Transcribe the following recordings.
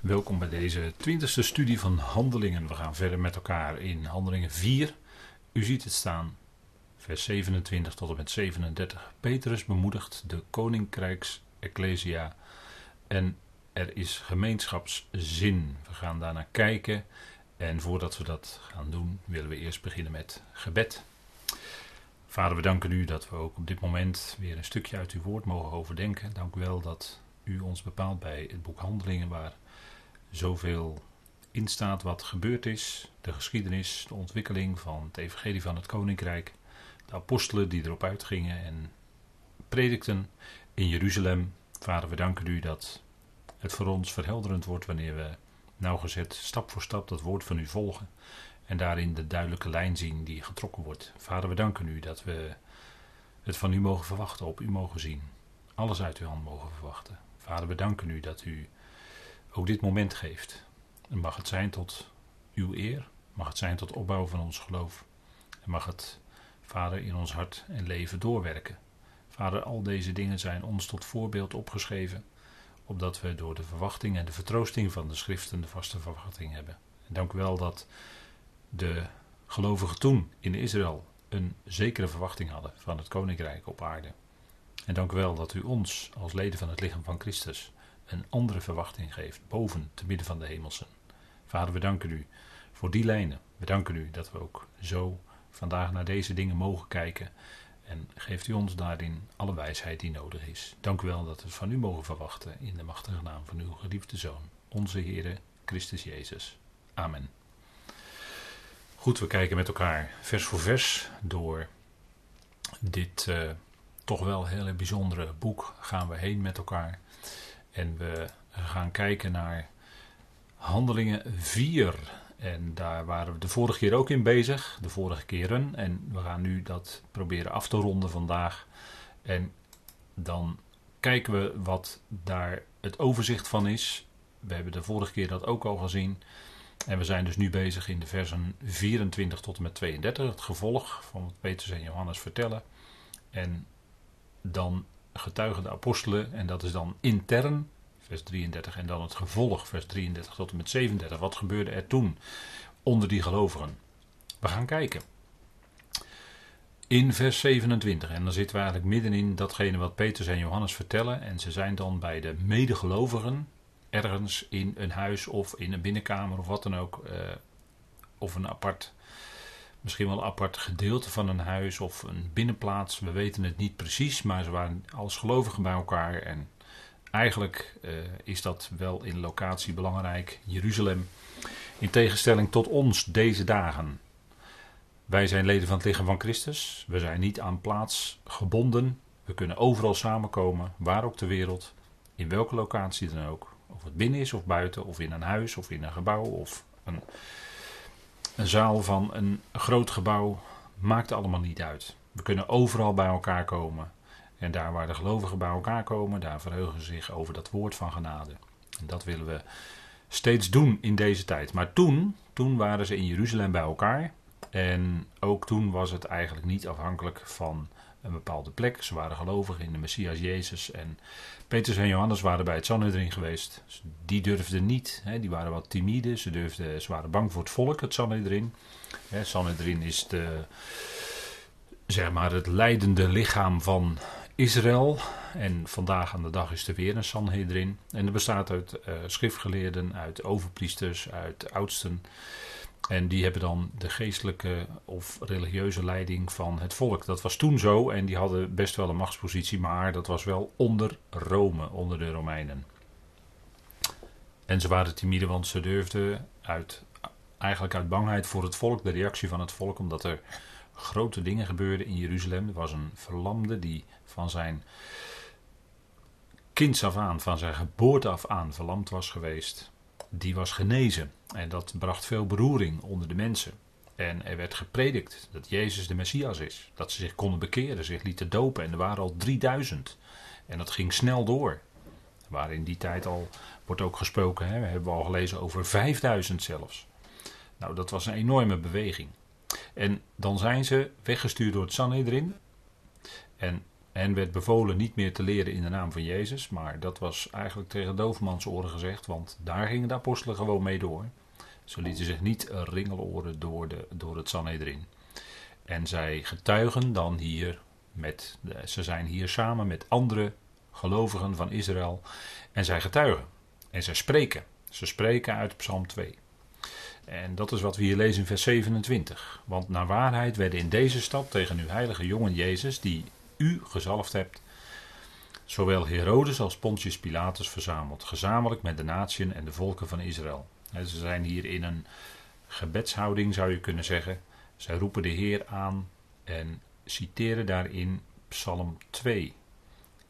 Welkom bij deze twintigste studie van Handelingen. We gaan verder met elkaar in Handelingen 4. U ziet het staan, vers 27 tot en met 37. Petrus bemoedigt de Koninkrijks Ecclesia en er is gemeenschapszin. We gaan daarnaar kijken en voordat we dat gaan doen willen we eerst beginnen met gebed. Vader, we danken u dat we ook op dit moment weer een stukje uit uw woord mogen overdenken. Dank u wel dat u ons bepaalt bij het boek Handelingen waar zoveel in staat wat gebeurd is, de geschiedenis, de ontwikkeling van het evangelie van het koninkrijk, de apostelen die erop uitgingen en predikten in Jeruzalem. Vader, we danken u dat het voor ons verhelderend wordt wanneer we nauwgezet stap voor stap dat woord van u volgen en daarin de duidelijke lijn zien die getrokken wordt. Vader, we danken u dat we het van u mogen verwachten, op u mogen zien, alles uit uw hand mogen verwachten. Vader, we danken u dat u ook dit moment geeft. En mag het zijn tot uw eer, mag het zijn tot opbouw van ons geloof. En mag het, Vader, in ons hart en leven doorwerken. Vader, al deze dingen zijn ons tot voorbeeld opgeschreven, opdat we door de verwachting en de vertroosting van de schriften de vaste verwachting hebben. En dank u wel dat de gelovigen toen in Israël een zekere verwachting hadden van het koninkrijk op aarde. En dank u wel dat u ons als leden van het lichaam van Christus een andere verwachting geeft, boven, te midden van de hemelsen. Vader, we danken u voor die lijnen. We danken u dat we ook zo vandaag naar deze dingen mogen kijken. En geeft u ons daarin alle wijsheid die nodig is. Dank u wel dat we van u mogen verwachten in de machtige naam van uw geliefde Zoon, onze Heere Christus Jezus. Amen. Goed, we kijken met elkaar vers voor vers door dit uh, toch wel hele bijzondere boek. Gaan we heen met elkaar. En we gaan kijken naar Handelingen 4. En daar waren we de vorige keer ook in bezig, de vorige keren. En we gaan nu dat proberen af te ronden vandaag. En dan kijken we wat daar het overzicht van is. We hebben de vorige keer dat ook al gezien. En we zijn dus nu bezig in de versen 24 tot en met 32, het gevolg van wat Petrus en Johannes vertellen. En dan getuigen de apostelen, en dat is dan intern, vers 33, en dan het gevolg, vers 33 tot en met 37. Wat gebeurde er toen onder die gelovigen? We gaan kijken. In vers 27, en dan zitten we eigenlijk middenin datgene wat Petrus en Johannes vertellen, en ze zijn dan bij de medegelovigen, ergens in een huis of in een binnenkamer of wat dan ook, eh, of een apart misschien wel een apart gedeelte van een huis of een binnenplaats. We weten het niet precies, maar ze waren als gelovigen bij elkaar. En eigenlijk uh, is dat wel in locatie belangrijk, Jeruzalem. In tegenstelling tot ons deze dagen. Wij zijn leden van het lichaam van Christus. We zijn niet aan plaats gebonden. We kunnen overal samenkomen, waar ook ter wereld, in welke locatie dan ook. Of het binnen is of buiten, of in een huis of in een gebouw of een een zaal van een groot gebouw, maakt allemaal niet uit. We kunnen overal bij elkaar komen. En daar waar de gelovigen bij elkaar komen, daar verheugen ze zich over dat woord van genade. En dat willen we steeds doen in deze tijd. Maar toen, toen waren ze in Jeruzalem bij elkaar. En ook toen was het eigenlijk niet afhankelijk van een bepaalde plek. Ze waren gelovig in de Messias Jezus. En Petrus en Johannes waren bij het Sanhedrin geweest. Die durfden niet. Hè, die waren wat timide. Ze, durfden, ze waren bang voor het volk, het Sanhedrin. Het Sanhedrin is de, zeg maar het leidende lichaam van Israël. En vandaag aan de dag is er weer een Sanhedrin. En dat bestaat uit uh, schriftgeleerden, uit overpriesters, uit oudsten. En die hebben dan de geestelijke of religieuze leiding van het volk. Dat was toen zo en die hadden best wel een machtspositie, maar dat was wel onder Rome, onder de Romeinen. En ze waren timide, want ze durfden uit, eigenlijk uit bangheid voor het volk, de reactie van het volk, omdat er grote dingen gebeurden in Jeruzalem. Er was een verlamde die van zijn kinds af aan, van zijn geboorte af aan verlamd was geweest die was genezen. En dat bracht veel beroering onder de mensen. En er werd gepredikt dat Jezus de Messias is. Dat ze zich konden bekeren, zich lieten dopen. En er waren al 3000. En dat ging snel door. Waar in die tijd al wordt ook gesproken, hè, we hebben al gelezen over 5000 zelfs. Nou, dat was een enorme beweging. En dan zijn ze weggestuurd door het Sanhedrin. En En werd bevolen niet meer te leren in de naam van Jezus. Maar dat was eigenlijk tegen doofmans oren gezegd. Want daar gingen de apostelen gewoon mee door. Ze lieten zich niet ringeloren door, de, door het Sanhedrin. En zij getuigen dan hier met, ze zijn hier samen met andere gelovigen van Israël. En zij getuigen. En zij spreken. Ze spreken uit Psalm 2. En dat is wat we hier lezen in vers 27. Want naar waarheid werden in deze stad tegen uw heilige jongen Jezus, die u gezalfd hebt, zowel Herodes als Pontius Pilatus verzameld, gezamenlijk met de natieën en de volken van Israël. ze zijn hier in een gebedshouding, zou je kunnen zeggen. Zij roepen de Heer aan en citeren daarin Psalm 2.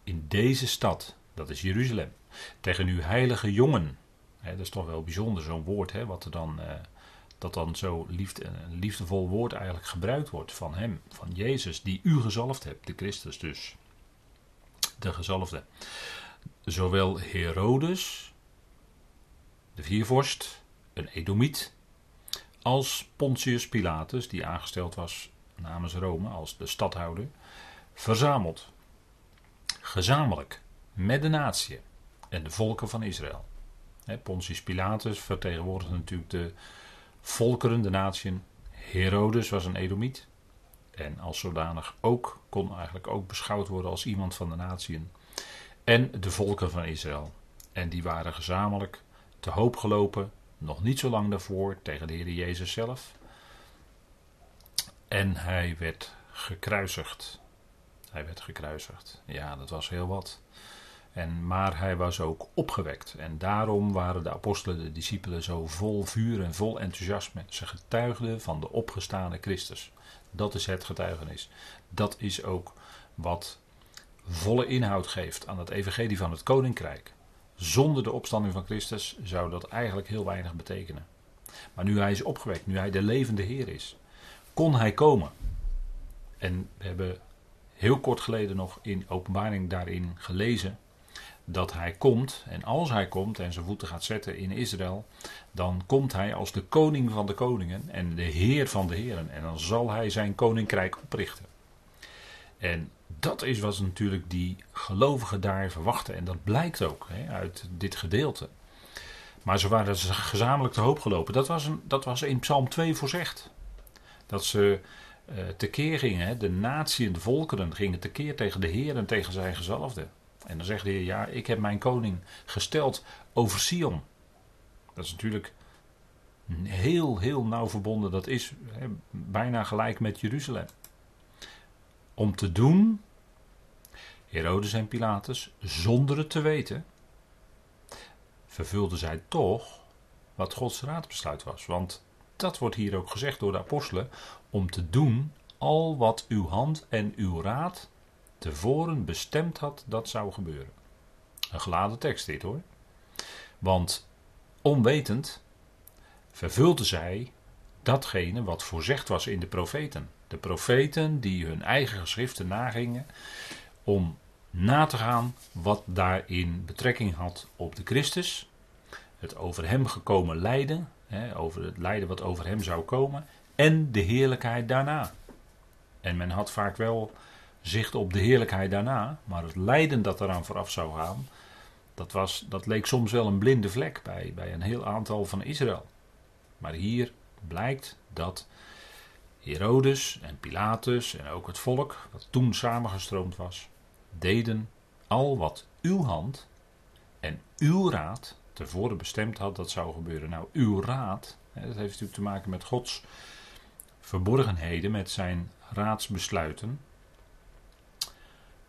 In deze stad, dat is Jeruzalem, tegen uw heilige jongen. dat is toch wel bijzonder, zo'n woord, hè, wat er dan, eh, dat dan zo liefdevol woord eigenlijk gebruikt wordt van hem, van Jezus, die u gezalfd hebt, de Christus dus. De gezalfde. Zowel Herodes, de viervorst, een Edomiet, als Pontius Pilatus, die aangesteld was namens Rome als de stadhouder, verzameld. Gezamenlijk met de natie en de volken van Israël. Pontius Pilatus vertegenwoordigde natuurlijk de volkeren, de natieën. Herodes was een Edomiet. En als zodanig ook, kon eigenlijk ook beschouwd worden als iemand van de natieën. En de volken van Israël. En die waren gezamenlijk te hoop gelopen, nog niet zo lang daarvoor, tegen de Heer Jezus zelf. En hij werd gekruisigd. Hij werd gekruisigd. Ja, dat was heel wat. En, maar hij was ook opgewekt. En daarom waren de apostelen, de discipelen, zo vol vuur en vol enthousiasme. Ze getuigden van de opgestane Christus. Dat is het getuigenis. Dat is ook wat volle inhoud geeft aan het evangelie van het koninkrijk. Zonder de opstanding van Christus zou dat eigenlijk heel weinig betekenen. Maar nu hij is opgewekt, nu hij de levende Heer is, kon hij komen. En we hebben heel kort geleden nog in openbaring daarin gelezen dat hij komt. En als hij komt en zijn voeten gaat zetten in Israël, dan komt hij als de koning van de koningen en de heer van de heren. En dan zal hij zijn koninkrijk oprichten. En dat is wat natuurlijk die gelovigen daar verwachten. En dat blijkt ook hè, uit dit gedeelte. Maar ze waren gezamenlijk te hoop gelopen. Dat was, een, dat was in Psalm 2 voorzegd. Dat ze uh, tekeer gingen, hè, de natie en de volkeren gingen tekeer tegen de Heer en tegen zijn gezalfde. En dan zegt de Heer, ja, ik heb mijn koning gesteld over Sion. Dat is natuurlijk heel, heel nauw verbonden. Dat is bijna gelijk met Jeruzalem. Om te doen, Herodes en Pilatus, zonder het te weten, vervulden zij toch wat Gods raadbesluit was. Want dat wordt hier ook gezegd door de apostelen, om te doen al wat uw hand en uw raad tevoren bestemd had dat zou gebeuren. Een geladen tekst dit hoor. Want onwetend vervulden zij datgene wat voorzegd was in de profeten. De profeten die hun eigen geschriften nagingen om na te gaan wat daarin betrekking had op de Christus, het over hem gekomen lijden, over het lijden wat over hem zou komen, en de heerlijkheid daarna. En men had vaak wel zicht op de heerlijkheid daarna, maar het lijden dat eraan vooraf zou gaan, dat, was, dat leek soms wel een blinde vlek bij, bij een heel aantal van Israël. Maar hier blijkt dat Herodes en Pilatus en ook het volk, dat toen samengestroomd was, deden al wat uw hand en uw raad tevoren bestemd had dat zou gebeuren. Nou, uw raad, dat heeft natuurlijk te maken met Gods verborgenheden, met zijn raadsbesluiten.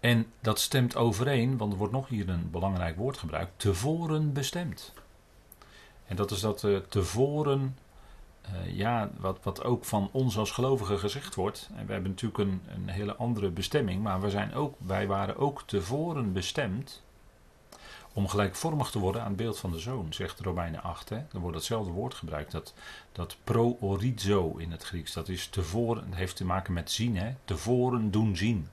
En dat stemt overeen, want er wordt nog hier een belangrijk woord gebruikt, tevoren bestemd. En dat is dat uh, tevoren, uh, ja, wat, wat ook van ons als gelovigen gezegd wordt. En we hebben natuurlijk een, een hele andere bestemming, maar we zijn ook, wij waren ook tevoren bestemd om gelijkvormig te worden aan het beeld van de zoon, zegt Romeinen 8. Hè. Er wordt hetzelfde woord gebruikt, dat, dat pro-orizo in het Grieks. Dat is tevoren, heeft te maken met zien, hè. tevoren doen zien.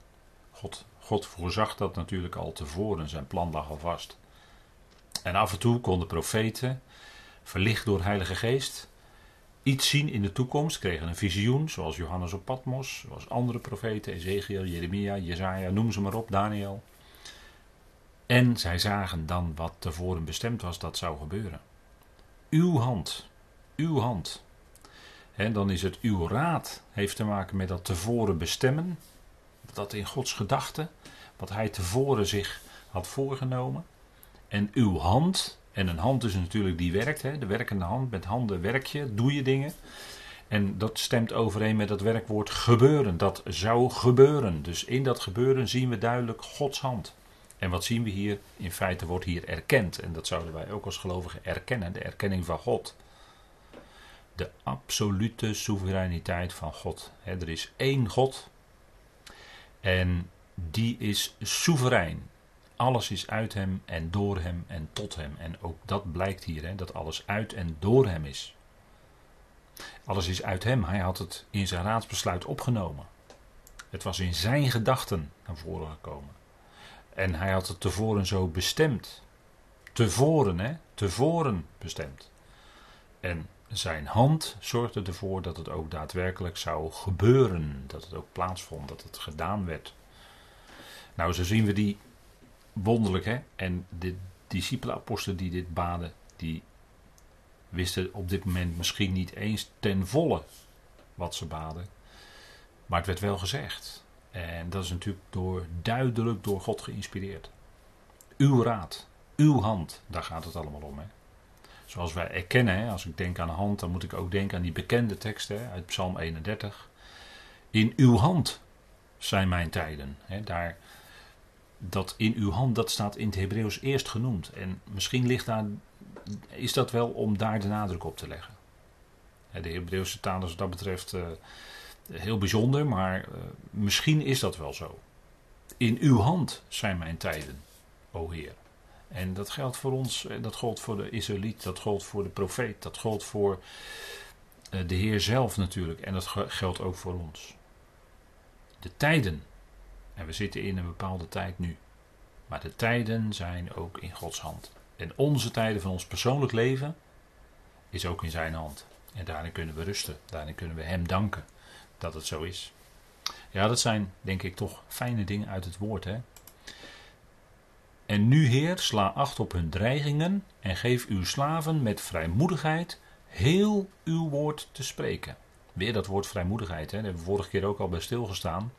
God, God voorzag dat natuurlijk al tevoren, zijn plan lag al vast. En af en toe konden profeten, verlicht door Heilige Geest, iets zien in de toekomst, kregen een visioen, zoals Johannes op Patmos, zoals andere profeten, Ezekiel, Jeremia, Jezaja, noem ze maar op, Daniel. En zij zagen dan wat tevoren bestemd was dat zou gebeuren. Uw hand, uw hand. En dan is het uw raad, heeft te maken met dat tevoren bestemmen, dat in Gods gedachten, wat hij tevoren zich had voorgenomen. En uw hand, en een hand is natuurlijk die werkt, hè, de werkende hand, met handen werk je, doe je dingen. En dat stemt overeen met het werkwoord gebeuren. Dat zou gebeuren. Dus in dat gebeuren zien we duidelijk Gods hand. En wat zien we hier? In feite wordt hier erkend. En dat zouden wij ook als gelovigen erkennen. De erkenning van God. De absolute soevereiniteit van God. er is één God. En die is soeverein. Alles is uit hem en door hem en tot hem. En ook dat blijkt hier, dat alles uit en door hem is. Alles is uit hem. Hij had het in zijn raadsbesluit opgenomen. Het was in zijn gedachten naar voren gekomen. En hij had het tevoren zo bestemd. Tevoren, hè? Tevoren bestemd. En zijn hand zorgde ervoor dat het ook daadwerkelijk zou gebeuren. Dat het ook plaatsvond, dat het gedaan werd. Nou, zo zien we die wonderlijk, hè? En de discipelen-apostelen die dit baden, die wisten op dit moment misschien niet eens ten volle wat ze baden. Maar het werd wel gezegd. En dat is natuurlijk door, duidelijk door God geïnspireerd. Uw raad, uw hand, daar gaat het allemaal om. Hè? Zoals wij erkennen, als ik denk aan hand, dan moet ik ook denken aan die bekende teksten uit Psalm 31. In uw hand zijn mijn tijden. Daar, dat in uw hand, dat staat in het Hebreeuws eerst genoemd. En misschien ligt daar, is dat wel om daar de nadruk op te leggen. De Hebreeuwse taal is wat dat betreft uh, heel bijzonder, maar uh, misschien is dat wel zo. In uw hand zijn mijn tijden, o Heer. En dat geldt voor ons, dat geldt voor de Israëliet, dat geldt voor de profeet, dat geldt voor uh, de Heer zelf natuurlijk. En dat geldt ook voor ons. De tijden en we zitten in een bepaalde tijd nu. Maar de tijden zijn ook in Gods hand. En onze tijden van ons persoonlijk leven is ook in zijn hand. En daarin kunnen we rusten. Daarin kunnen we hem danken dat het zo is. Ja, dat zijn denk ik toch fijne dingen uit het woord. Hè? En nu, Heer, sla acht op hun dreigingen en geef uw slaven met vrijmoedigheid heel uw woord te spreken. Weer dat woord vrijmoedigheid, hè? daar hebben we vorige keer ook al bij stilgestaan.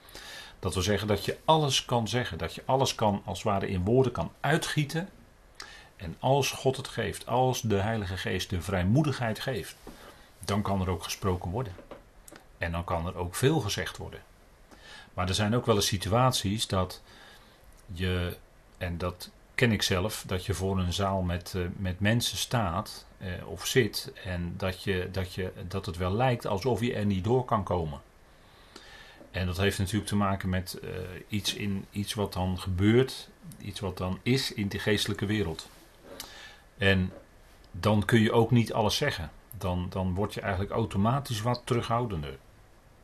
Dat wil zeggen dat je alles kan zeggen, dat je alles kan als het ware in woorden kan uitgieten. En als God het geeft, als de Heilige Geest de vrijmoedigheid geeft, dan kan er ook gesproken worden. En dan kan er ook veel gezegd worden. Maar er zijn ook wel eens situaties dat je, en dat ken ik zelf, dat je voor een zaal met, uh, met mensen staat eh, of zit en dat, je, dat, je, dat het wel lijkt alsof je er niet door kan komen. En dat heeft natuurlijk te maken met uh, iets, in, iets wat dan gebeurt, iets wat dan is in de geestelijke wereld. En dan kun je ook niet alles zeggen. Dan, dan word je eigenlijk automatisch wat terughoudender.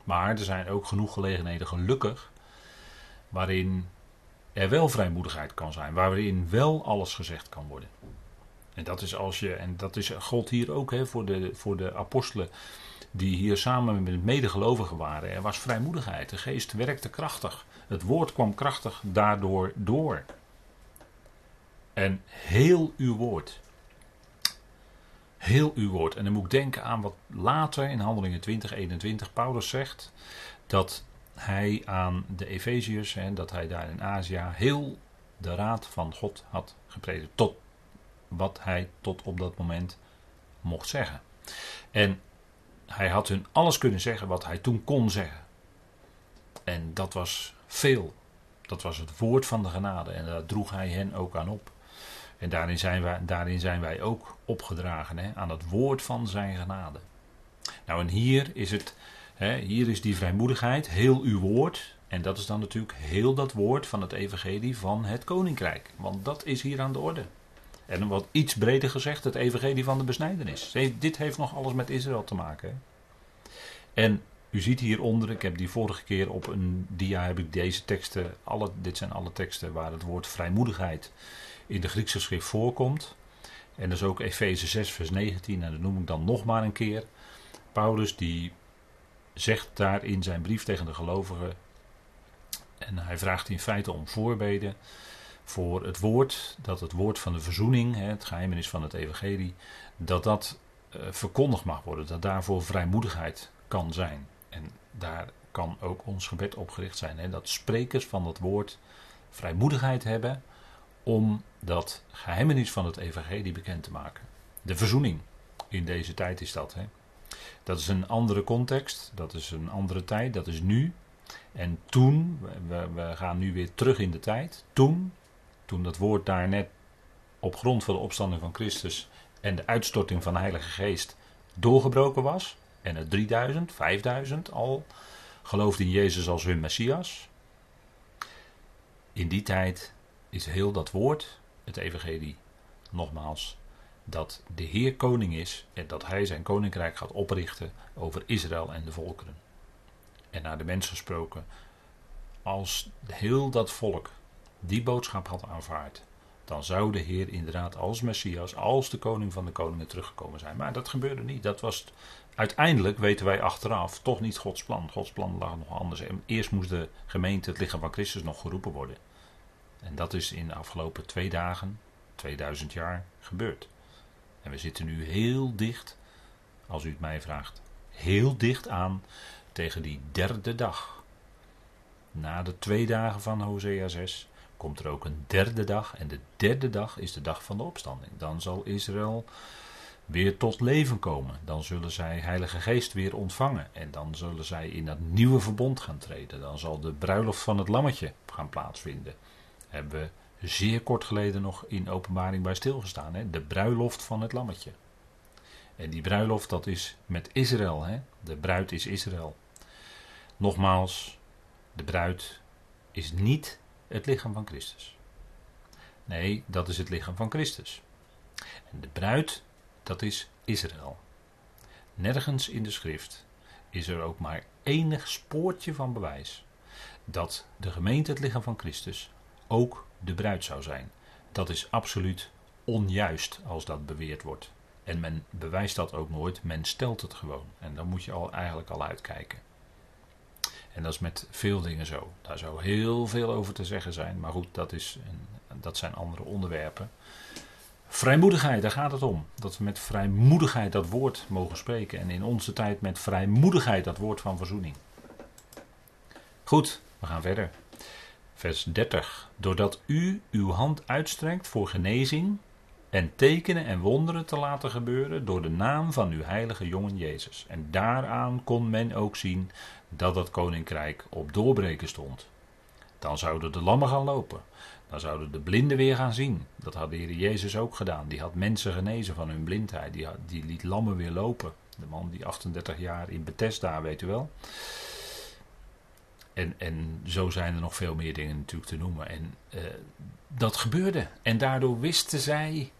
Maar er zijn ook genoeg gelegenheden, gelukkig, waarin er wel vrijmoedigheid kan zijn, waarin wel alles gezegd kan worden. En dat is als je, en dat is God hier ook hè, voor, de, voor de apostelen die hier samen met medegelovigen waren. Er was vrijmoedigheid. De geest werkte krachtig. Het woord kwam krachtig daardoor door. En heel uw woord. Heel uw woord. En dan moet ik denken aan wat later in Handelingen 20, 21 Paulus zegt. Dat hij aan de Efeziërs, dat hij daar in Azië heel de raad van God had gepredikt. Tot wat hij tot op dat moment mocht zeggen. En hij had hun alles kunnen zeggen wat hij toen kon zeggen. En dat was veel. Dat was het woord van de genade. En daar droeg hij hen ook aan op. En daarin zijn wij, daarin zijn wij ook opgedragen hè, aan het woord van zijn genade. Nou, en hier is het, hier is die vrijmoedigheid, heel uw woord. En dat is dan natuurlijk heel dat woord van het evangelie van het koninkrijk. Want dat is hier aan de orde. En wat iets breder gezegd, het evangelie van de besnijdenis. Dit heeft nog alles met Israël te maken. En u ziet hieronder, ik heb die vorige keer op een dia heb ik deze teksten, alle, dit zijn alle teksten waar het woord vrijmoedigheid in de Griekse schrift voorkomt. En dat is ook Efeze 6 vers 19 en dat noem ik dan nog maar een keer. Paulus die zegt daar in zijn brief tegen de gelovigen, en hij vraagt in feite om voorbeden voor het woord, dat het woord van de verzoening, het geheimenis van het evangelie, dat dat uh, verkondigd mag worden, dat daarvoor vrijmoedigheid kan zijn. En daar kan ook ons gebed op gericht zijn, dat sprekers van dat woord vrijmoedigheid hebben om dat geheimenis van het evangelie bekend te maken. De verzoening, in deze tijd is dat. Hè. Dat is een andere context, dat is een andere tijd, dat is nu. En toen, we, we gaan nu weer terug in de tijd, toen, toen dat woord daar net op grond van de opstanding van Christus en de uitstorting van de Heilige Geest doorgebroken was, en er 3000, 5000 al geloofden in Jezus als hun Messias. In die tijd is heel dat woord, het Evangelie, nogmaals, dat de Heer koning is en dat hij zijn koninkrijk gaat oprichten over Israël en de volkeren. En naar de mens gesproken, als heel dat volk die boodschap had aanvaard, dan zou de Heer inderdaad als Messias, als de koning van de koningen teruggekomen zijn. Maar dat gebeurde niet. Dat was uiteindelijk, weten wij achteraf, toch niet Gods plan. Gods plan lag nog anders. Eerst moest de gemeente, het lichaam van Christus, nog geroepen worden. En dat is in de afgelopen twee dagen, 2000 jaar, gebeurd. En we zitten nu heel dicht, als u het mij vraagt, heel dicht aan tegen die derde dag. Na de twee dagen van Hosea 6 komt er ook een derde dag. En de derde dag is de dag van de opstanding. Dan zal Israël weer tot leven komen. Dan zullen zij Heilige Geest weer ontvangen. En dan zullen zij in dat nieuwe verbond gaan treden. Dan zal de bruiloft van het lammetje gaan plaatsvinden. Hebben we zeer kort geleden nog in openbaring bij stilgestaan. Hè? De bruiloft van het lammetje. En die bruiloft dat is met Israël. Hè? De bruid is Israël. Nogmaals, de bruid is niet het lichaam van Christus. Nee, dat is het lichaam van Christus. En de bruid, dat is Israël. Nergens in de schrift is er ook maar enig spoortje van bewijs dat de gemeente het lichaam van Christus ook de bruid zou zijn. Dat is absoluut onjuist als dat beweerd wordt. En men bewijst dat ook nooit, men stelt het gewoon. En dan moet je al, eigenlijk al uitkijken. En dat is met veel dingen zo. Daar zou heel veel over te zeggen zijn. Maar goed, dat, is een, dat zijn andere onderwerpen. Vrijmoedigheid, daar gaat het om. Dat we met vrijmoedigheid dat woord mogen spreken. En in onze tijd met vrijmoedigheid dat woord van verzoening. Goed, we gaan verder. Vers 30. Doordat u uw hand uitstrekt voor genezing en tekenen en wonderen te laten gebeuren door de naam van uw heilige jongen Jezus. En daaraan kon men ook zien dat het koninkrijk op doorbreken stond. Dan zouden de lammen gaan lopen. Dan zouden de blinden weer gaan zien. Dat had de Heer Jezus ook gedaan. Die had mensen genezen van hun blindheid. Die, die liet lammen weer lopen. De man die 38 jaar in Bethesda, weet u wel. En, en zo zijn er nog veel meer dingen natuurlijk te noemen. En uh, dat gebeurde. En daardoor wisten zij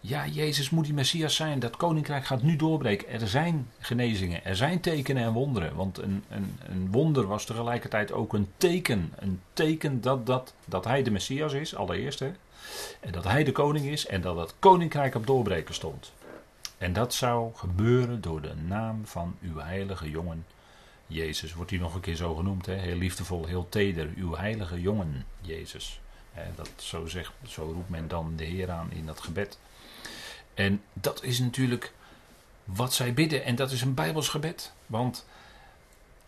ja, Jezus moet die Messias zijn. Dat koninkrijk gaat nu doorbreken. Er zijn genezingen, er zijn tekenen en wonderen. Want een, een, een wonder was tegelijkertijd ook een teken. Een teken dat, dat, dat hij de Messias is, allereerst. Hè? En dat hij de koning is en dat het koninkrijk op doorbreken stond. En dat zou gebeuren door de naam van uw heilige jongen Jezus. Wordt hij nog een keer zo genoemd, hè? heel liefdevol, heel teder. Uw heilige jongen Jezus. dat, zo, zegt, zo roept men dan de Heer aan in dat gebed. En dat is natuurlijk wat zij bidden. En dat is een Bijbels gebed. Want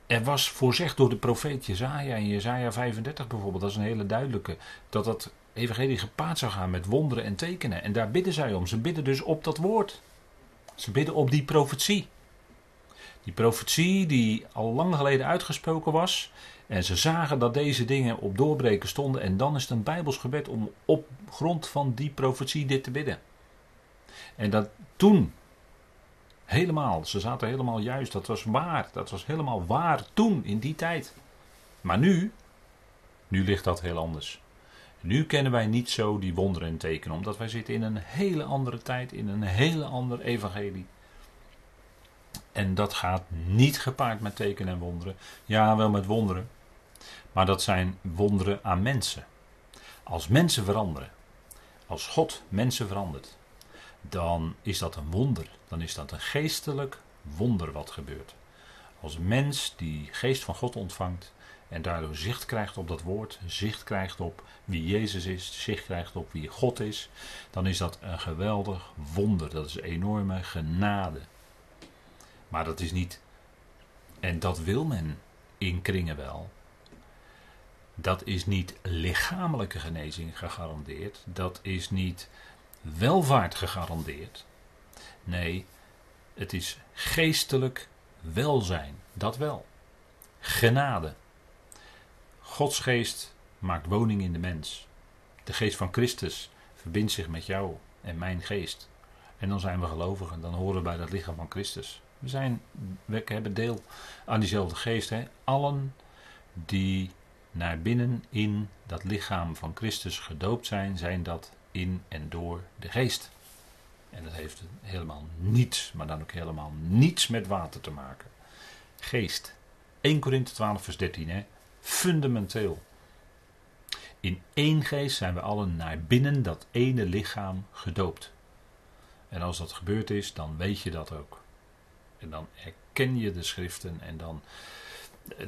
er was voorzegd door de profeet Jezaja in Jezaja 35 bijvoorbeeld. Dat is een hele duidelijke. Dat dat evangelie gepaard zou gaan met wonderen en tekenen. En daar bidden zij om. Ze bidden dus op dat woord. Ze bidden op die profetie. Die profetie die al lang geleden uitgesproken was. En ze zagen dat deze dingen op doorbreken stonden. En dan is het een Bijbels gebed om op grond van die profetie dit te bidden. En dat toen, helemaal, ze zaten helemaal juist, dat was waar, dat was helemaal waar toen, in die tijd. Maar nu, nu ligt dat heel anders. Nu kennen wij niet zo die wonderen en tekenen, omdat wij zitten in een hele andere tijd, in een hele ander evangelie. En dat gaat niet gepaard met tekenen en wonderen. Ja, wel met wonderen. Maar dat zijn wonderen aan mensen. Als mensen veranderen. Als God mensen verandert dan is dat een wonder. Dan is dat een geestelijk wonder wat gebeurt. Als mens die geest van God ontvangt en daardoor zicht krijgt op dat woord, zicht krijgt op wie Jezus is, zicht krijgt op wie God is, dan is dat een geweldig wonder. Dat is enorme genade. Maar dat is niet, en dat wil men in kringen wel, dat is niet lichamelijke genezing gegarandeerd, dat is niet welvaart gegarandeerd. Nee, het is geestelijk welzijn, dat wel. Genade. Gods geest maakt woning in de mens. De geest van Christus verbindt zich met jou en mijn geest. En dan zijn we gelovigen, dan horen we bij dat lichaam van Christus. We, zijn, we hebben deel aan diezelfde geest. Hè? Allen die naar binnen in dat lichaam van Christus gedoopt zijn, zijn dat in en door de geest. En dat heeft helemaal niets, maar dan ook helemaal niets met water te maken. Geest. 1 Korinthe 12 vers 13 hè. Fundamenteel. In één geest zijn we allen naar binnen dat ene lichaam gedoopt. En als dat gebeurd is, dan weet je dat ook. En dan herken je de schriften en dan.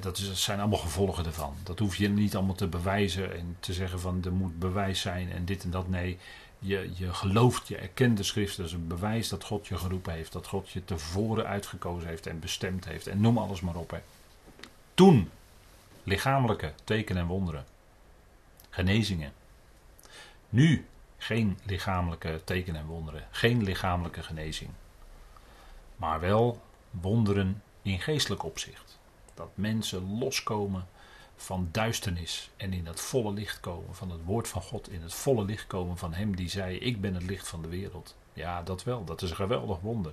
Dat, is, dat zijn allemaal gevolgen ervan. Dat hoef je niet allemaal te bewijzen en te zeggen van er moet bewijs zijn en dit en dat. Nee, je, je gelooft, je erkent de schrift. Dat is een bewijs dat God je geroepen heeft. Dat God je tevoren uitgekozen heeft en bestemd heeft. En noem alles maar op. Hè. Toen, lichamelijke tekenen en wonderen. Genezingen. Nu, geen lichamelijke tekenen en wonderen. Geen lichamelijke genezing. Maar wel wonderen in geestelijk opzicht. Dat mensen loskomen van duisternis en in het volle licht komen van het woord van God, in het volle licht komen van Hem die zei: Ik ben het licht van de wereld. Ja, dat wel, dat is een geweldig wonder,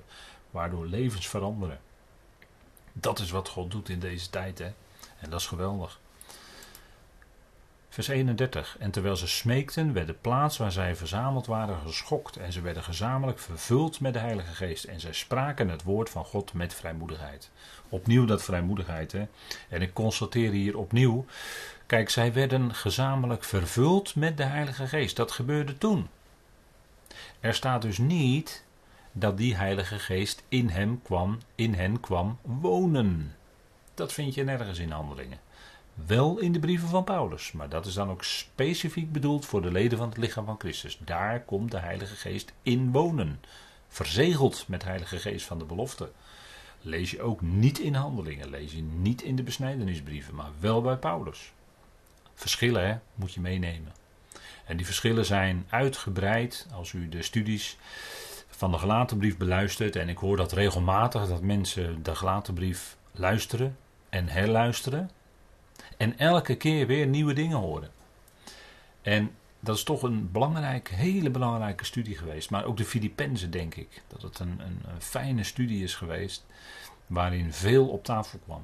waardoor levens veranderen. Dat is wat God doet in deze tijd, hè? En dat is geweldig. Vers 31. En terwijl ze smeekten, werd de plaats waar zij verzameld waren geschokt. En ze werden gezamenlijk vervuld met de Heilige Geest. En zij spraken het woord van God met vrijmoedigheid. Opnieuw dat vrijmoedigheid. Hè? En ik constateer hier opnieuw. Kijk, zij werden gezamenlijk vervuld met de Heilige Geest. Dat gebeurde toen. Er staat dus niet dat die Heilige Geest in hem kwam, in hen kwam wonen. Dat vind je nergens in handelingen. Wel in de brieven van Paulus, maar dat is dan ook specifiek bedoeld voor de leden van het lichaam van Christus. Daar komt de Heilige Geest in wonen. Verzegeld met Heilige Geest van de belofte. Lees je ook niet in handelingen, lees je niet in de besnijdenisbrieven, maar wel bij Paulus. Verschillen hè, moet je meenemen. En die verschillen zijn uitgebreid als u de studies van de gelaten brief beluistert. En ik hoor dat regelmatig dat mensen de gelaten brief luisteren en herluisteren. En elke keer weer nieuwe dingen horen. En dat is toch een belangrijk, hele belangrijke studie geweest. Maar ook de Filippenzen, denk ik. Dat het een, een, een, fijne studie is geweest. Waarin veel op tafel kwam.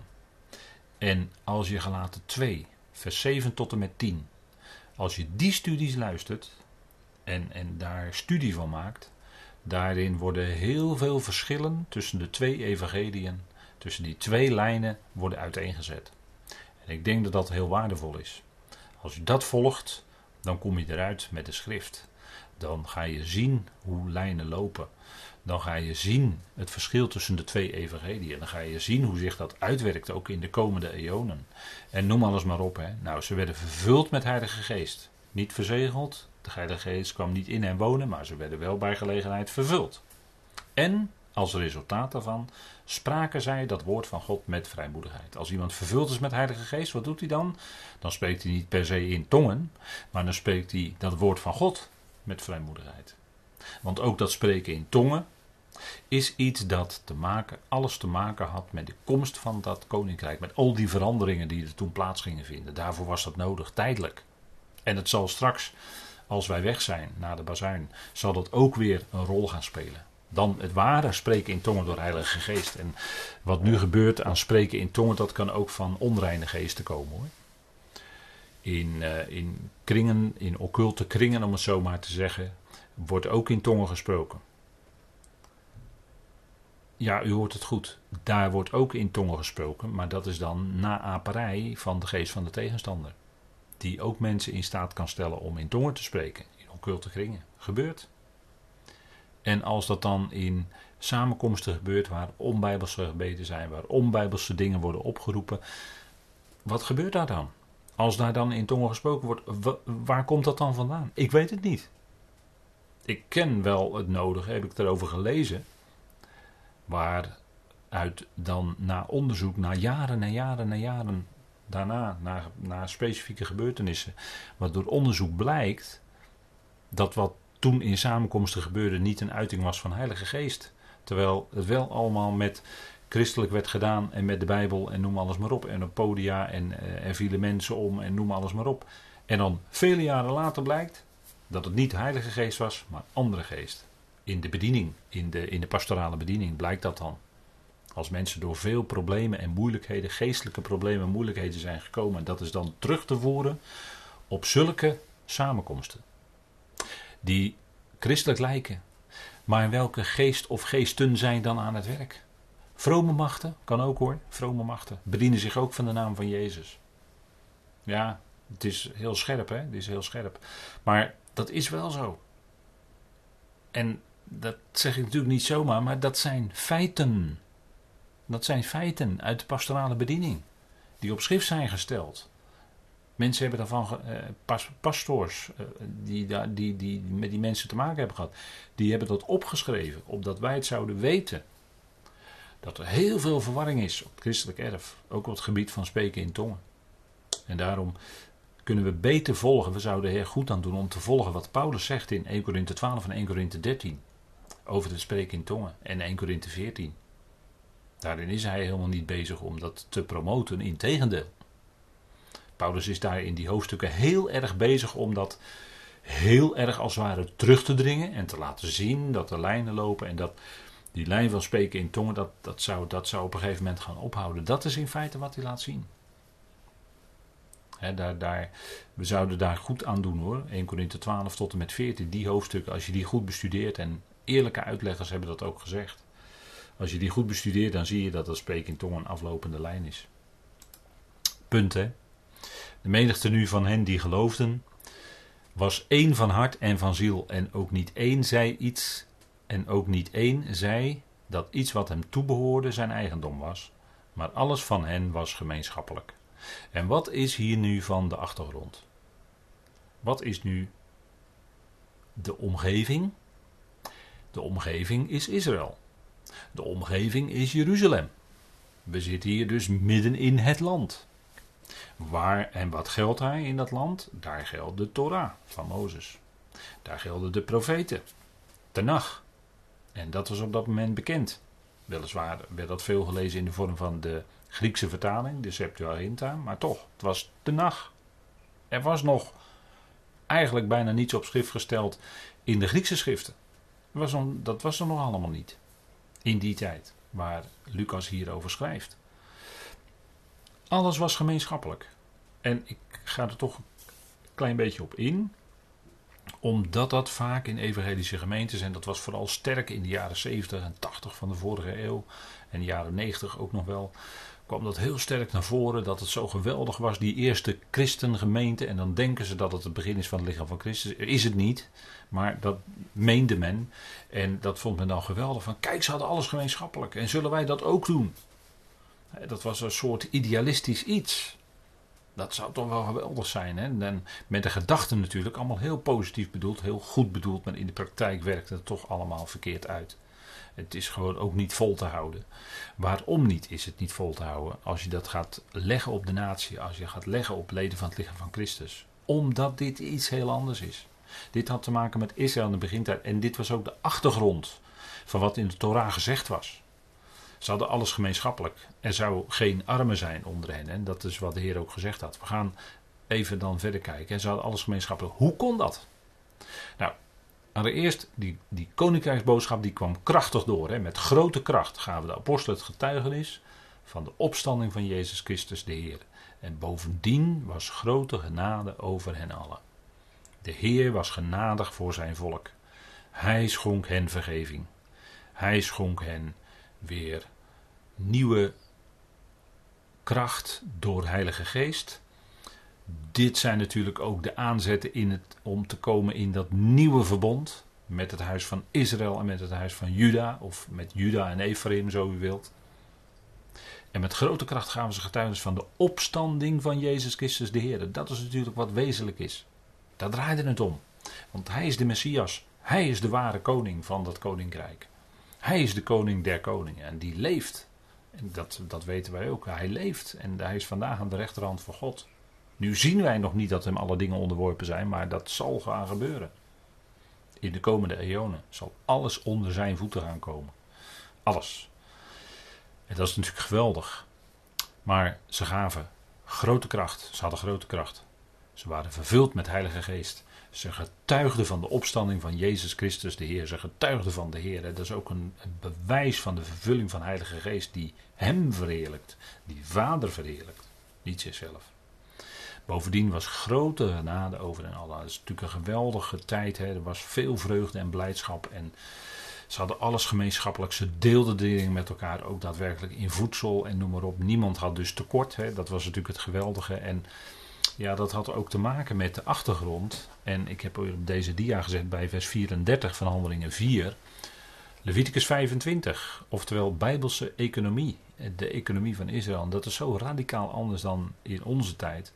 En als je gelaten 2, vers 7 tot en met 10. Als je die studies luistert. En, en daar studie van maakt. Daarin worden heel veel verschillen tussen de twee evangeliën. Tussen die twee lijnen worden uiteengezet. Ik denk dat dat heel waardevol is. Als je dat volgt, dan kom je eruit met de schrift. Dan ga je zien hoe lijnen lopen. Dan ga je zien het verschil tussen de twee evangeliën. Dan ga je zien hoe zich dat uitwerkt ook in de komende eonen. En noem alles maar op. Hè. Nou, ze werden vervuld met Heilige Geest. Niet verzegeld. De Heilige Geest kwam niet in hen wonen, maar ze werden wel bij gelegenheid vervuld. En als resultaat daarvan spraken zij dat woord van God met vrijmoedigheid. Als iemand vervuld is met Heilige Geest, wat doet hij dan? Dan spreekt hij niet per se in tongen, maar dan spreekt hij dat woord van God met vrijmoedigheid. Want ook dat spreken in tongen is iets dat te maken, alles te maken had met de komst van dat koninkrijk. Met al die veranderingen die er toen plaats gingen vinden. Daarvoor was dat nodig, tijdelijk. En het zal straks, als wij weg zijn na de bazuin, zal dat ook weer een rol gaan spelen dan het ware spreken in tongen door Heilige Geest. En wat nu gebeurt aan spreken in tongen, dat kan ook van onreine geesten komen hoor. In, uh, in kringen, in occulte kringen om het zo maar te zeggen, wordt ook in tongen gesproken. Ja, u hoort het goed. Daar wordt ook in tongen gesproken, maar dat is dan naaperij van de geest van de tegenstander. Die ook mensen in staat kan stellen om in tongen te spreken, in occulte kringen. Gebeurt. En als dat dan in samenkomsten gebeurt waar onbijbelse gebeden zijn, waar onbijbelse dingen worden opgeroepen, wat gebeurt daar dan? Als daar dan in tongen gesproken wordt, waar komt dat dan vandaan? Ik weet het niet. Ik ken wel het nodige, heb ik erover gelezen. Waaruit dan na onderzoek, na jaren en jaren en jaren daarna, na, na specifieke gebeurtenissen, wat door onderzoek blijkt, dat wat toen in samenkomsten gebeurde niet een uiting was van Heilige Geest. Terwijl het wel allemaal met christelijk werd gedaan en met de Bijbel en noem alles maar op. En op podia en uh, er vielen mensen om en noem alles maar op. En dan vele jaren later blijkt dat het niet Heilige Geest was, maar andere geest. In de bediening, in de, in de pastorale bediening blijkt dat dan. Als mensen door veel problemen en moeilijkheden, geestelijke problemen en moeilijkheden zijn gekomen, dat is dan terug te voeren op zulke samenkomsten. Die christelijk lijken. Maar welke geest of geesten zijn dan aan het werk? Vrome machten, kan ook hoor, vrome machten, bedienen zich ook van de naam van Jezus. Ja, het is heel scherp, hè? Het is heel scherp. Maar dat is wel zo. En dat zeg ik natuurlijk niet zomaar, maar dat zijn feiten. Dat zijn feiten uit de pastorale bediening, die op schrift zijn gesteld. Mensen hebben daarvan, eh, pas, pastoors eh, die, die, die, die met die mensen te maken hebben gehad, die hebben dat opgeschreven, opdat wij het zouden weten dat er heel veel verwarring is op het christelijk erf. Ook op het gebied van spreken in tongen. En daarom kunnen we beter volgen. We zouden er goed aan doen om te volgen wat Paulus zegt in 1 Korinthe 12 en 1 Korinthe 13. Over het spreken in tongen. En 1 Korinthe 14. Daarin is hij helemaal niet bezig om dat te promoten. Integendeel. Paulus is daar in die hoofdstukken heel erg bezig om dat heel erg als het ware terug te dringen. En te laten zien dat er lijnen lopen. En dat die lijn van spreken in tongen, dat, dat, zou, dat zou op een gegeven moment gaan ophouden. Dat is in feite wat hij laat zien. daar, daar, we zouden daar goed aan doen hoor. 1 Korinthe 12 tot en met 14, die hoofdstukken, als je die goed bestudeert, en eerlijke uitleggers hebben dat ook gezegd. Als je die goed bestudeert, dan zie je dat dat spreken in tongen een aflopende lijn is. Punt hè. De menigte nu van hen die geloofden, was één van hart en van ziel. En ook niet één zei iets en ook niet één zei dat iets wat hem toebehoorde zijn eigendom was, maar alles van hen was gemeenschappelijk. En wat is hier nu van de achtergrond? Wat is nu de omgeving? De omgeving is Israël. De omgeving is Jeruzalem. We zitten hier dus midden in het land. Waar en wat geldt hij in dat land? Daar geldt de Torah van Mozes. Daar gelden de profeten. Tenach. En dat was op dat moment bekend. Weliswaar werd dat veel gelezen in de vorm van de Griekse vertaling, de Septuaginta, maar toch, het was de nacht. Er was nog eigenlijk bijna niets op schrift gesteld in de Griekse schriften. Dat was, dat was er nog allemaal niet. In die tijd, waar Lucas hierover schrijft. Alles was gemeenschappelijk. En ik ga er toch een klein beetje op in omdat dat vaak in evangelische gemeentes, en dat was vooral sterk in de jaren 70 en 80 van de vorige eeuw, en de jaren 90 ook nog wel, kwam dat heel sterk naar voren dat het zo geweldig was, die eerste christengemeente. En dan denken ze dat het het begin is van het lichaam van Christus. Is het niet, maar dat meende men. En dat vond men dan geweldig. Van kijk, ze hadden alles gemeenschappelijk. En zullen wij dat ook doen? Dat was een soort idealistisch iets. Dat zou toch wel geweldig zijn. Hè? En met de gedachten natuurlijk, allemaal heel positief bedoeld, heel goed bedoeld, maar in de praktijk werkt het toch allemaal verkeerd uit. Het is gewoon ook niet vol te houden. Waarom niet is het niet vol te houden? Als je dat gaat leggen op de natie, als je gaat leggen op leden van het lichaam van Christus. Omdat dit iets heel anders is. Dit had te maken met Israël in de begintijd. En dit was ook de achtergrond van wat in de Torah gezegd was. Ze hadden alles gemeenschappelijk. Er zou geen armen zijn onder hen. En dat is wat de Heer ook gezegd had. We gaan even dan verder kijken. Ze hadden alles gemeenschappelijk. Hoe kon dat? Nou, allereerst, die, die koninkrijksboodschap die kwam krachtig door. Hè. Met grote kracht gaven de apostelen het getuigenis van de opstanding van Jezus Christus de Heer. En bovendien was grote genade over hen allen. De Heer was genadig voor zijn volk. Hij schonk hen vergeving. Hij schonk hen weer nieuwe kracht door Heilige Geest. Dit zijn natuurlijk ook de aanzetten in het, om te komen in dat nieuwe verbond. met het huis van Israël en met het huis van Juda, of met Juda en Ephraim, zo u wilt. En met grote kracht gaven ze getuigenis van de opstanding van Jezus Christus de Heer. Dat is natuurlijk wat wezenlijk is. Daar draaide het om. Want hij is de Messias. Hij is de ware koning van dat koninkrijk. Hij is de koning der koningen en die leeft. En dat, dat weten wij ook. Hij leeft en hij is vandaag aan de rechterhand van God. Nu zien wij nog niet dat hem alle dingen onderworpen zijn, maar dat zal gaan gebeuren. In de komende eonen zal alles onder zijn voeten gaan komen. Alles. En dat is natuurlijk geweldig. Maar ze gaven grote kracht. Ze hadden grote kracht. Ze waren vervuld met Heilige Geest. Ze getuigden van de opstanding van Jezus Christus de Heer. Ze getuigden van de Heer. Dat is ook een, bewijs van de vervulling van Heilige Geest die Hem verheerlijkt. Die Vader verheerlijkt. Niet zichzelf. Bovendien was grote genade over hen allen. Het is natuurlijk een geweldige tijd. Hè. Er was veel vreugde en blijdschap. En ze hadden alles gemeenschappelijk. Ze deelden dingen met elkaar. Ook daadwerkelijk in voedsel en noem maar op. Niemand had dus tekort. Hè. Dat was natuurlijk het geweldige. En ja, dat had ook te maken met de achtergrond. En ik heb op deze dia gezet bij vers 34 van Handelingen 4. Leviticus 25, oftewel Bijbelse economie. De economie van Israël. dat is zo radicaal anders dan in onze tijd.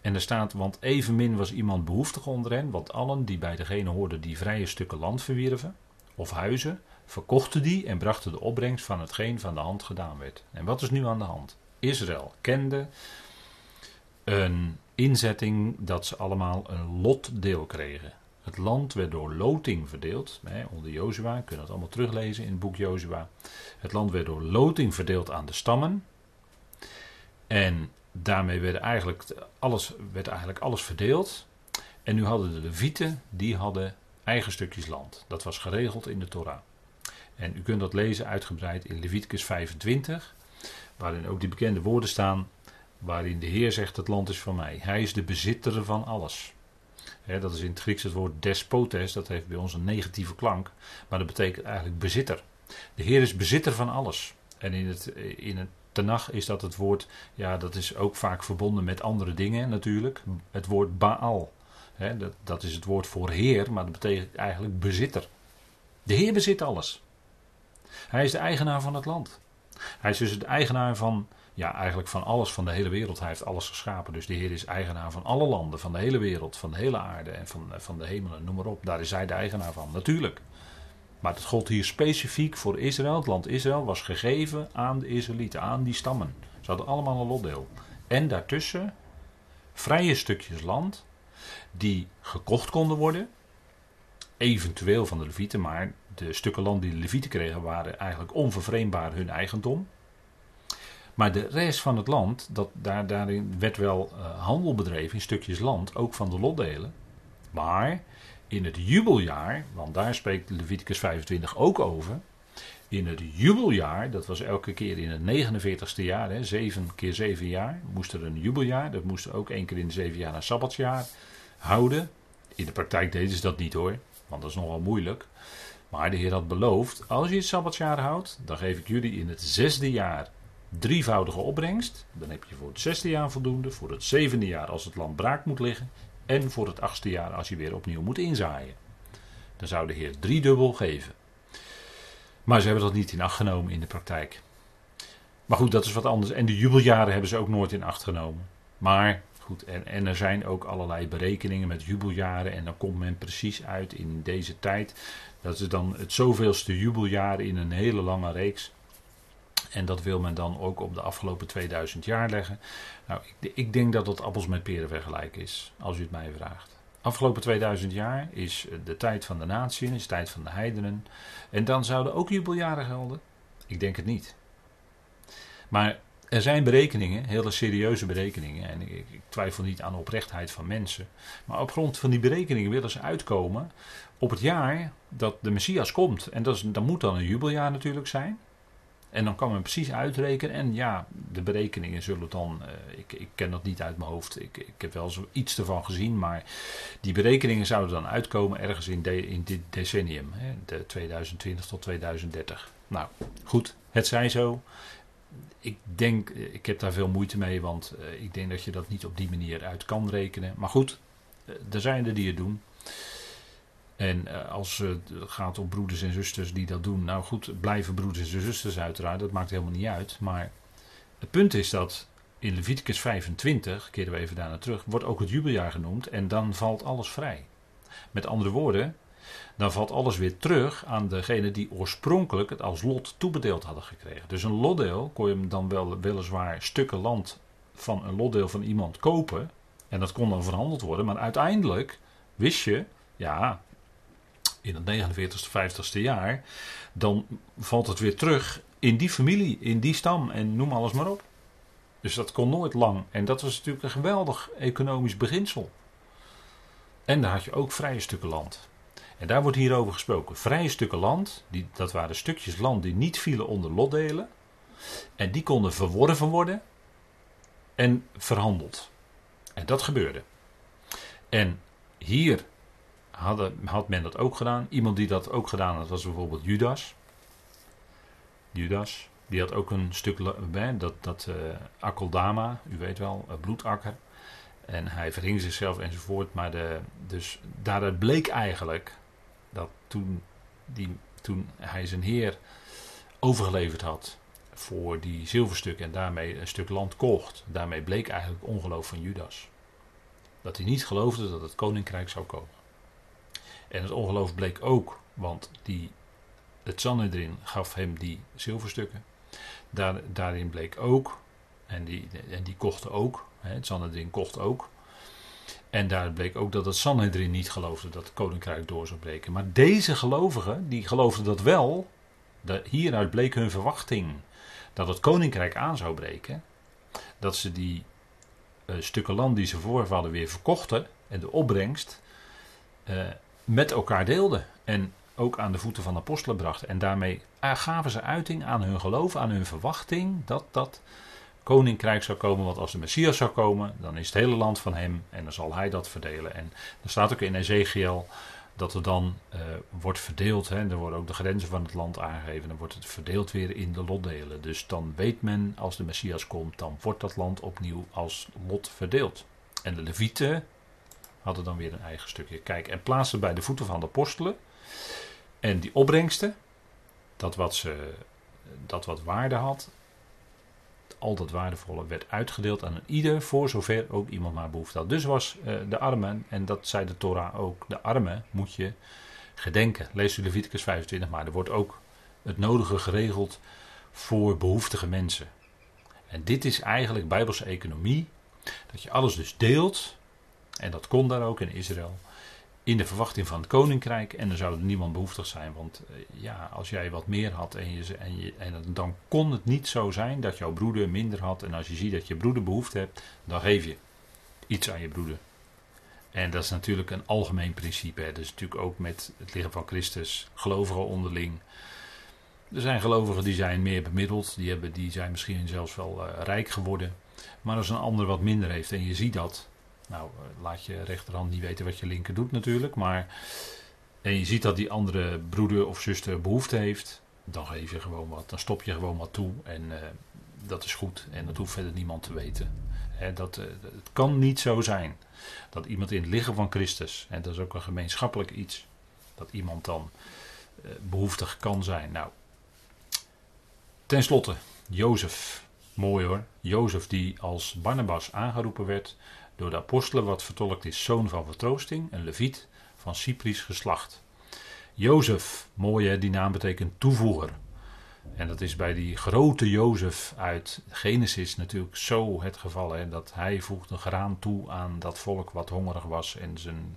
En er staat, want evenmin was iemand behoeftig onder hen, want allen die bij degene hoorden die vrije stukken land verwierven, of huizen, verkochten die en brachten de opbrengst van hetgeen van de hand gedaan werd. En wat is nu aan de hand? Israël kende een inzetting dat ze allemaal een lotdeel kregen. Het land werd door loting verdeeld. Hè, onder Jozua, je dat allemaal teruglezen in het boek Jozua. Het land werd door loting verdeeld aan de stammen. En daarmee werd eigenlijk alles, werd eigenlijk alles verdeeld. En nu hadden de Levieten, die hadden eigen stukjes land. Dat was geregeld in de Torah. En u kunt dat lezen uitgebreid in Leviticus 25, waarin ook die bekende woorden staan, waarin de Heer zegt: Het land is van mij. Hij is de bezitter van alles. dat is in het Grieks het woord despotes, dat heeft bij ons een negatieve klank, maar dat betekent eigenlijk bezitter. De Heer is bezitter van alles. En in het, in het Tenach is dat het woord, ja, dat is ook vaak verbonden met andere dingen natuurlijk. Het woord Baal. dat, dat is het woord voor Heer, maar dat betekent eigenlijk bezitter. De Heer bezit alles. Hij is de eigenaar van het land. Hij is dus de eigenaar van ja, eigenlijk van alles van de hele wereld. Hij heeft alles geschapen. Dus de Heer is eigenaar van alle landen, van de hele wereld, van de hele aarde en van, van de hemelen, noem maar op. Daar is hij de eigenaar van, natuurlijk. Maar het gold hier specifiek voor Israël. Het land Israël was gegeven aan de Israëlieten, aan die stammen. Ze hadden allemaal een lotdeel. En daartussen vrije stukjes land die gekocht konden worden. Eventueel van de Levieten, maar de stukken land die de Levieten kregen waren eigenlijk onvervreembaar hun eigendom. Maar de rest van het land, dat, daar, daarin werd wel uh, handel bedreven in stukjes land, ook van de lotdelen. Maar in het jubeljaar, want daar spreekt Leviticus 25 ook over. In het jubeljaar, dat was elke keer in het 49ste jaar, hè, 7 keer 7 jaar, moest er een jubeljaar. Dat moest ook één keer in de 7 jaar een sabbatsjaar houden. In de praktijk deden ze dat niet hoor, want dat is nogal moeilijk. Maar de Heer had beloofd: als je het sabbatsjaar houdt, dan geef ik jullie in het zesde jaar drievoudige opbrengst. Dan heb je voor het zesde jaar voldoende, voor het zevende jaar als het land braak moet liggen en voor het achtste jaar als je weer opnieuw moet inzaaien. Dan zou de Heer driedubbel geven. Maar ze hebben dat niet in acht genomen in de praktijk. Maar goed, dat is wat anders. En de jubeljaren hebben ze ook nooit in acht genomen. Maar goed, en, er zijn ook allerlei berekeningen met jubeljaren. En dan komt men precies uit in deze tijd. Dat is dan het zoveelste jubeljaar in een hele lange reeks. En dat wil men dan ook op de afgelopen 2000 jaar leggen. Nou, ik, ik denk dat dat appels met peren vergelijken is, als u het mij vraagt. Afgelopen 2000 jaar is de tijd van de natie, is de tijd van de heidenen. En dan zouden ook jubeljaren gelden? Ik denk het niet. Maar er zijn berekeningen, hele serieuze berekeningen, en ik, twijfel niet aan de oprechtheid van mensen. Maar op grond van die berekeningen willen ze uitkomen op het jaar dat de Messias komt. En dat, dat moet dan een jubeljaar natuurlijk zijn. En dan kan men precies uitrekenen. En ja, de berekeningen zullen dan. Uh, ik, ik ken dat niet uit mijn hoofd. Ik, ik heb wel zo iets ervan gezien. Maar die berekeningen zouden dan uitkomen ergens in, de, in dit decennium. Hè, de 2020 tot 2030. Nou, goed. Het zij zo. Ik denk, ik heb daar veel moeite mee. Want uh, ik denk dat je dat niet op die manier uit kan rekenen. Maar goed, er zijn er die het doen. En eh, als het gaat om broeders en zusters die dat doen, nou goed, blijven broeders en zusters uiteraard, dat maakt helemaal niet uit. Maar het punt is dat in Leviticus 25, keren we even daarna terug, wordt ook het jubeljaar genoemd en dan valt alles vrij. Met andere woorden, dan valt alles weer terug aan degene die oorspronkelijk het als lot toebedeeld hadden gekregen. Dus een lotdeel kon je dan wel weliswaar stukken land van een lotdeel van iemand kopen. En dat kon dan verhandeld worden. Maar uiteindelijk wist je, ja, in het 49ste, 50ste jaar, dan valt het weer terug in die familie, in die stam en noem alles maar op. Dus dat kon nooit lang. En dat was natuurlijk een geweldig economisch beginsel. En daar had je ook vrije stukken land. En daar wordt hier over gesproken. Vrije stukken land, die, dat waren stukjes land die niet vielen onder lotdelen. En die konden verworven worden en verhandeld. En dat gebeurde. En hier had men dat ook gedaan. Iemand die dat ook gedaan had was bijvoorbeeld Judas. Judas, die had ook een stuk, dat, dat uh, Akeldama, u weet wel, bloedakker. En hij verhing zichzelf enzovoort. Maar de, dus daaruit bleek eigenlijk dat toen, die, toen hij zijn heer overgeleverd had voor die zilverstuk en daarmee een stuk land kocht, daarmee bleek eigenlijk ongeloof van Judas. Dat hij niet geloofde dat het koninkrijk zou komen. En het ongeloof bleek ook, want die, het Sanhedrin gaf hem die zilverstukken. Daar, daarin bleek ook, en die, en die kochten ook, het Sanhedrin kocht ook, en daar bleek ook dat het Sanhedrin niet geloofde dat het koninkrijk door zou breken. Maar deze gelovigen, die geloofden dat wel. hieruit bleek hun verwachting dat het koninkrijk aan zou breken. Dat ze die uh, stukken land die ze voor hadden weer verkochten. En de opbrengst uh, met elkaar deelden. En ook aan de voeten van de apostelen brachten. En daarmee gaven ze uiting aan hun geloof, aan hun verwachting dat dat koninkrijk zou komen. Want als de Messias zou komen, dan is het hele land van hem en dan zal hij dat verdelen. En er staat ook in Ezekiel dat er dan uh, wordt verdeeld. Hè, er worden ook de grenzen van het land aangegeven. Dan wordt het verdeeld weer in de lotdelen. Dus dan weet men, als de Messias komt, dan wordt dat land opnieuw als lot verdeeld. En de Levieten hadden dan weer een eigen stukje. Kijk, en plaatsen bij de voeten van de apostelen. En die opbrengsten, dat wat, ze, dat wat waarde had, al dat waardevolle werd uitgedeeld aan ieder voor zover ook iemand maar behoefte had. Dus was uh, de armen, en dat zei de Torah ook, de armen moet je gedenken. Lees u Leviticus 25, maar er wordt ook het nodige geregeld voor behoeftige mensen. En dit is eigenlijk bijbelse economie, dat je alles dus deelt, en dat kon daar ook in Israël in de verwachting van het koninkrijk. En dan zou er niemand behoeftig zijn. Want eh, ja, als jij wat meer had en, je, en, je, en dan kon het niet zo zijn dat jouw broeder minder had. En als je ziet dat je broeder behoefte hebt, dan geef je iets aan je broeder. En dat is natuurlijk een algemeen principe. Hè. Dus natuurlijk ook met het lichaam van Christus, gelovigen onderling. Er zijn gelovigen die zijn meer bemiddeld, die, hebben, die zijn misschien zelfs wel uh, rijk geworden. Maar als een ander wat minder heeft en je ziet dat, nou, eh, laat je rechterhand niet weten wat je linker doet natuurlijk. Maar en je ziet dat die andere broeder of zuster behoefte heeft. Dan geef je gewoon wat. Dan stop je gewoon wat toe. En uh, dat is goed. En dat hoeft verder niemand te weten. He, dat, het kan niet zo zijn dat iemand in het liggen van Christus. En dat is ook een gemeenschappelijk iets. Dat iemand dan behoeftig kan zijn. Nou, ten slotte, Jozef. Mooi hoor. Jozef die als Barnabas aangeroepen werd door de apostelen wat vertolkt is zoon van vertroosting, een leviet van Cyprisch geslacht. Jozef, mooi hè, die naam betekent toevoeger. En dat is bij die grote Jozef uit Genesis natuurlijk zo het geval. Hè, dat hij voegde graan toe aan dat volk wat hongerig was en zijn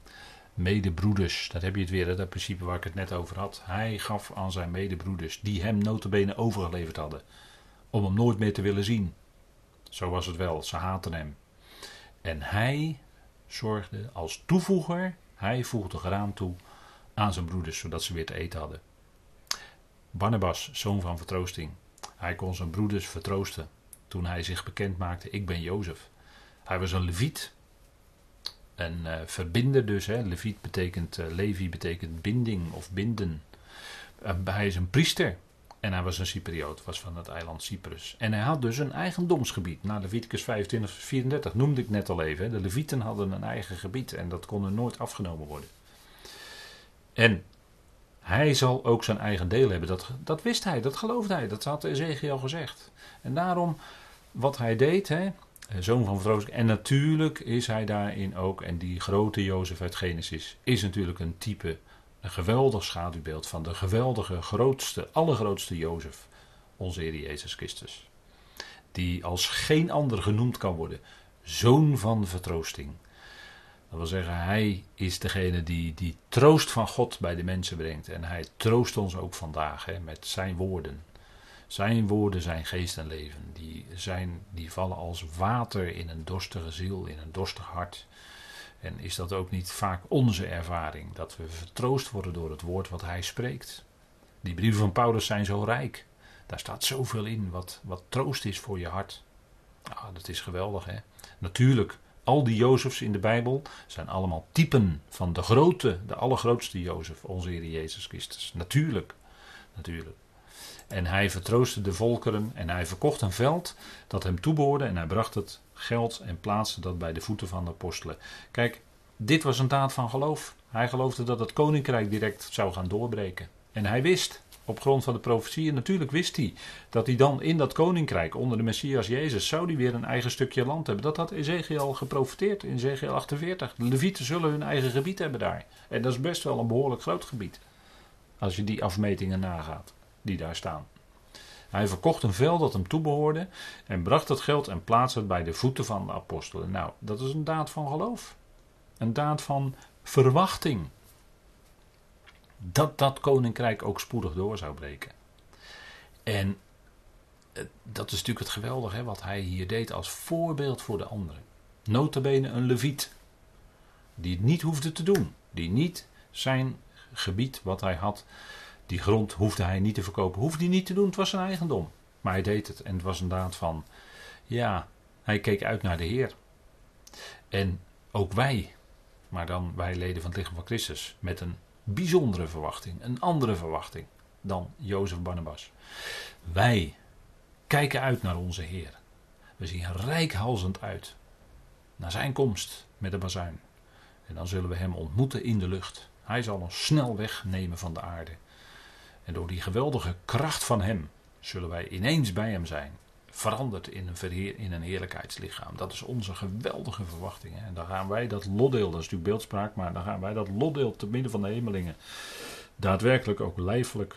medebroeders. Dat heb je het weer, dat principe waar ik het net over had. Hij gaf aan zijn medebroeders, die hem notabene overgeleverd hadden, om hem nooit meer te willen zien. Zo was het wel, ze haten hem. En hij zorgde als toevoeger, hij voegde graan toe aan zijn broeders, zodat ze weer te eten hadden. Barnabas, zoon van vertroosting, hij kon zijn broeders vertroosten toen hij zich bekend maakte, ik ben Jozef. Hij was een leviet, een uh, verbinder dus. Hè. Leviet betekent, uh, Levi betekent binding of binden. Uh, hij is een priester. En hij was een Cypriot, was van het eiland Cyprus. En hij had dus een eigendomsgebied. Na Leviticus 25, 34 noemde ik net al even. De Levieten hadden een eigen gebied en dat kon er nooit afgenomen worden. En hij zal ook zijn eigen deel hebben. Dat, dat wist hij, dat geloofde hij. Dat had Ezekiel gezegd. En daarom, wat hij deed, hè, zoon van vertroosting. En natuurlijk is hij daarin ook, en die grote Jozef uit Genesis, is natuurlijk een type, een geweldig schaduwbeeld van de geweldige, grootste, allergrootste Jozef, onze Heer Jezus Christus. Die als geen ander genoemd kan worden, zoon van vertroosting. Dat wil zeggen, hij is degene die, die troost van God bij de mensen brengt. En hij troost ons ook vandaag hè, met zijn woorden. Zijn woorden zijn geest en leven. Die, zijn, die vallen als water in een dorstige ziel, in een dorstig hart. En is dat ook niet vaak onze ervaring? Dat we vertroost worden door het woord wat hij spreekt. Die brieven van Paulus zijn zo rijk. Daar staat zoveel in wat, wat troost is voor je hart. Nou, dat is geweldig hè. Natuurlijk al die Jozefs in de Bijbel zijn allemaal typen van de grote, de allergrootste Jozef, onze Heer Jezus Christus. Natuurlijk, natuurlijk. En hij vertroostte de volkeren en hij verkocht een veld dat hem toebehoorde en hij bracht het geld en plaatste dat bij de voeten van de apostelen. Kijk, dit was een daad van geloof. Hij geloofde dat het koninkrijk direct zou gaan doorbreken. En hij wist op grond van de profetieën. Natuurlijk wist hij dat hij dan in dat koninkrijk onder de Messias Jezus zou hij weer een eigen stukje land hebben. Dat had Ezekiel geprofiteerd in Ezekiel 48. De Levieten zullen hun eigen gebied hebben daar. En dat is best wel een behoorlijk groot gebied. Als je die afmetingen nagaat die daar staan. Hij verkocht een veld dat hem toebehoorde en bracht het geld en plaatste het bij de voeten van de apostelen. Nou, dat is een daad van geloof. Een daad van verwachting dat dat koninkrijk ook spoedig door zou breken. En eh, dat is natuurlijk het geweldige hè, wat hij hier deed als voorbeeld voor de anderen. Notabene een leviet. Die het niet hoefde te doen. Die niet zijn gebied wat hij had, die grond hoefde hij niet te verkopen. Hoefde hij niet te doen, het was zijn eigendom. Maar hij deed het en het was een daad van, ja, hij keek uit naar de Heer. En ook wij, maar dan wij leden van het lichaam van Christus, met een bijzondere verwachting, een andere verwachting dan Jozef Barnabas. Wij kijken uit naar onze Heer. We zien rijkhalzend uit naar zijn komst met de bazuin. En dan zullen we hem ontmoeten in de lucht. Hij zal ons snel wegnemen van de aarde. En door die geweldige kracht van hem zullen wij ineens bij hem zijn verandert in een, verheer, in een heerlijkheidslichaam. Dat is onze geweldige verwachting. En dan gaan wij dat lotdeel, dat is natuurlijk beeldspraak, maar dan gaan wij dat lotdeel te midden van de hemelingen daadwerkelijk ook lijfelijk,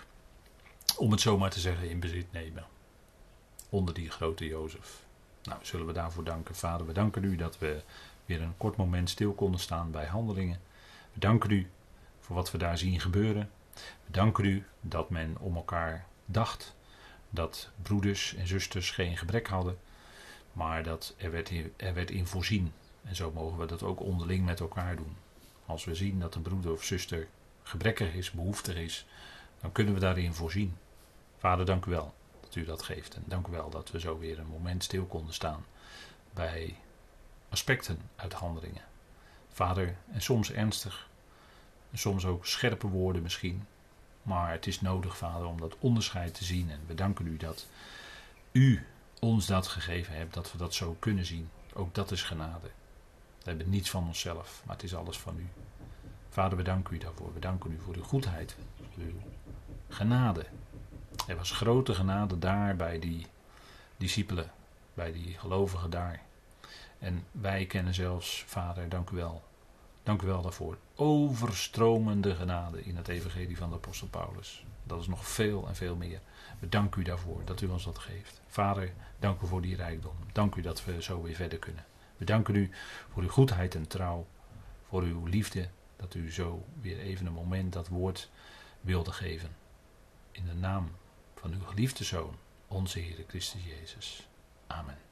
om het zo maar te zeggen, in bezit nemen. Onder die grote Jozef. Nou, zullen we daarvoor danken. Vader, we danken u dat we weer een kort moment stil konden staan bij handelingen. We danken u voor wat we daar zien gebeuren. We danken u dat men om elkaar dacht dat broeders en zusters geen gebrek hadden, maar dat er werd, er werd in voorzien. En zo mogen we dat ook onderling met elkaar doen. Als we zien dat een broeder of zuster gebrekkig is, behoeftig is, dan kunnen we daarin voorzien. Vader, dank u wel dat u dat geeft. En dank u wel dat we zo weer een moment stil konden staan bij aspecten uit handelingen. Vader, en soms ernstig, soms ook scherpe woorden misschien, maar het is nodig, Vader, om dat onderscheid te zien. En we danken u dat u ons dat gegeven hebt, dat we dat zo kunnen zien. Ook dat is genade. We hebben niets van onszelf, maar het is alles van u. Vader, we danken u daarvoor. We danken u voor uw goedheid, uw genade. Er was grote genade daar bij die discipelen, bij die gelovigen daar. En wij kennen zelfs, Vader, dank u wel, Dank u wel daarvoor. Overstromende genade in het evangelie van de apostel Paulus. Dat is nog veel en veel meer. We danken u daarvoor dat u ons dat geeft. Vader, dank u voor die rijkdom. Dank u dat we zo weer verder kunnen. We danken u voor uw goedheid en trouw. Voor uw liefde. Dat u zo weer even een moment dat woord wilde geven. In de naam van uw geliefde Zoon, onze Heer Christus Jezus. Amen.